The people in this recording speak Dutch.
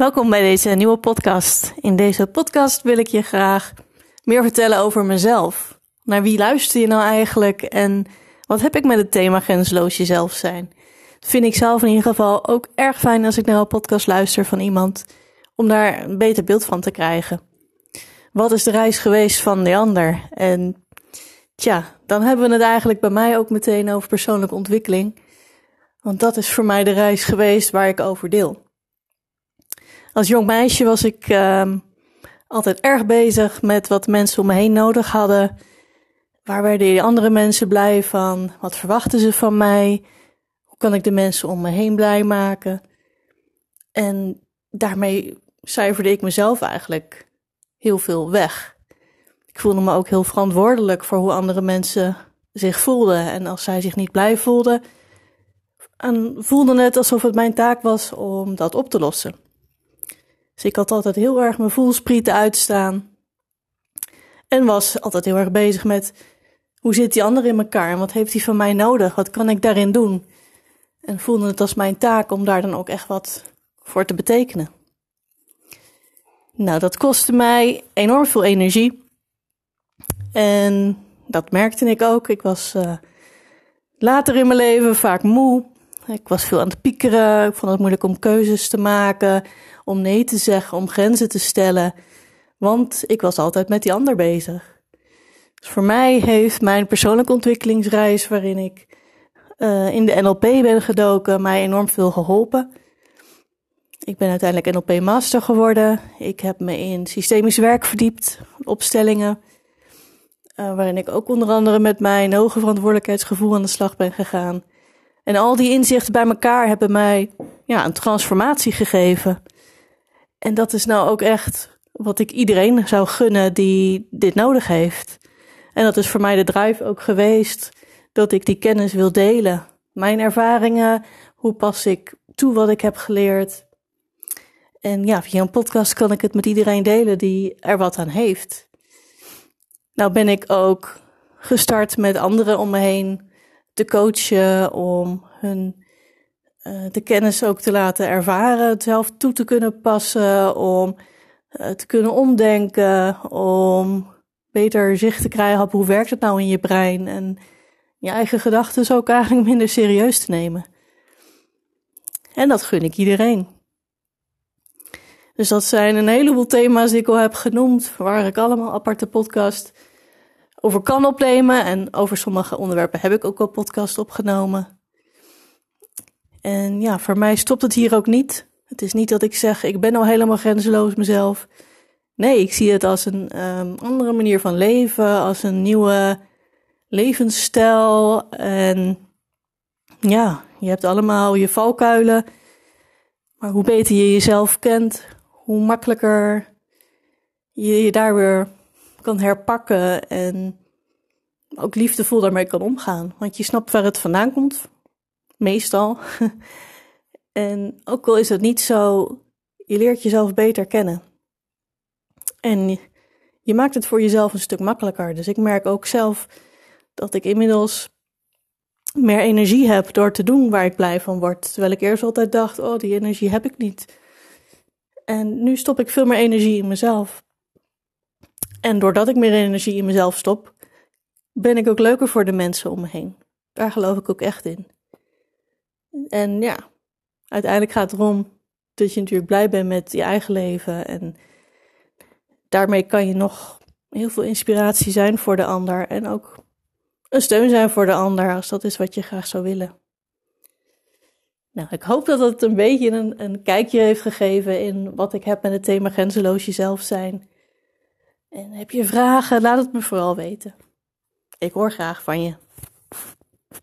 Welkom bij deze nieuwe podcast. In deze podcast wil ik je graag meer vertellen over mezelf. Naar wie luister je nou eigenlijk en wat heb ik met het thema grenzeloos jezelf zijn? Dat vind ik zelf in ieder geval ook erg fijn als ik naar een podcast luister van iemand, om daar een beter beeld van te krijgen. Wat is de reis geweest van de ander? En tja, dan hebben we het eigenlijk bij mij ook meteen over persoonlijke ontwikkeling. Want dat is voor mij de reis geweest waar ik over deel. Als jong meisje was ik uh, altijd erg bezig met wat mensen om me heen nodig hadden. Waar werden die andere mensen blij van? Wat verwachten ze van mij? Hoe kan ik de mensen om me heen blij maken? En daarmee cijferde ik mezelf eigenlijk heel veel weg. Ik voelde me ook heel verantwoordelijk voor hoe andere mensen zich voelden. En als zij zich niet blij voelden, en voelde het alsof het mijn taak was om dat op te lossen. Dus ik had altijd heel erg mijn voelsprieten uitstaan. En was altijd heel erg bezig met hoe zit die ander in elkaar en wat heeft hij van mij nodig? Wat kan ik daarin doen? En voelde het als mijn taak om daar dan ook echt wat voor te betekenen. Nou, dat kostte mij enorm veel energie. En dat merkte ik ook. Ik was uh, later in mijn leven vaak moe. Ik was veel aan het piekeren. Ik vond het moeilijk om keuzes te maken, om nee te zeggen, om grenzen te stellen. Want ik was altijd met die ander bezig. Dus voor mij heeft mijn persoonlijke ontwikkelingsreis, waarin ik uh, in de NLP ben gedoken, mij enorm veel geholpen. Ik ben uiteindelijk NLP Master geworden. Ik heb me in systemisch werk verdiept, opstellingen. Uh, waarin ik ook onder andere met mijn hoge verantwoordelijkheidsgevoel aan de slag ben gegaan. En al die inzichten bij elkaar hebben mij ja, een transformatie gegeven. En dat is nou ook echt wat ik iedereen zou gunnen die dit nodig heeft. En dat is voor mij de drive ook geweest dat ik die kennis wil delen. Mijn ervaringen, hoe pas ik toe wat ik heb geleerd. En ja, via een podcast kan ik het met iedereen delen die er wat aan heeft. Nou ben ik ook gestart met anderen om me heen te coachen, om hun uh, de kennis ook te laten ervaren, zelf toe te kunnen passen, om uh, te kunnen omdenken, om beter zicht te krijgen op hoe werkt het nou in je brein en je eigen gedachten ook eigenlijk minder serieus te nemen. En dat gun ik iedereen. Dus dat zijn een heleboel thema's die ik al heb genoemd, waar ik allemaal aparte podcast over kan opnemen. En over sommige onderwerpen heb ik ook al podcast opgenomen. En ja, voor mij stopt het hier ook niet. Het is niet dat ik zeg, ik ben al helemaal grenzeloos mezelf. Nee, ik zie het als een um, andere manier van leven, als een nieuwe levensstijl. En ja, je hebt allemaal je valkuilen. Maar hoe beter je jezelf kent, hoe makkelijker je je daar weer kan herpakken en ook liefdevol daarmee kan omgaan. Want je snapt waar het vandaan komt, meestal. en ook al is het niet zo, je leert jezelf beter kennen. En je maakt het voor jezelf een stuk makkelijker. Dus ik merk ook zelf dat ik inmiddels meer energie heb door te doen waar ik blij van word. Terwijl ik eerst altijd dacht, oh, die energie heb ik niet. En nu stop ik veel meer energie in mezelf. En doordat ik meer energie in mezelf stop, ben ik ook leuker voor de mensen om me heen. Daar geloof ik ook echt in. En ja, uiteindelijk gaat het erom dat je natuurlijk blij bent met je eigen leven. En daarmee kan je nog heel veel inspiratie zijn voor de ander. En ook een steun zijn voor de ander, als dat is wat je graag zou willen. Nou, ik hoop dat het een beetje een, een kijkje heeft gegeven in wat ik heb met het thema grenzeloos jezelf zijn. En heb je vragen, laat het me vooral weten. Ik hoor graag van je.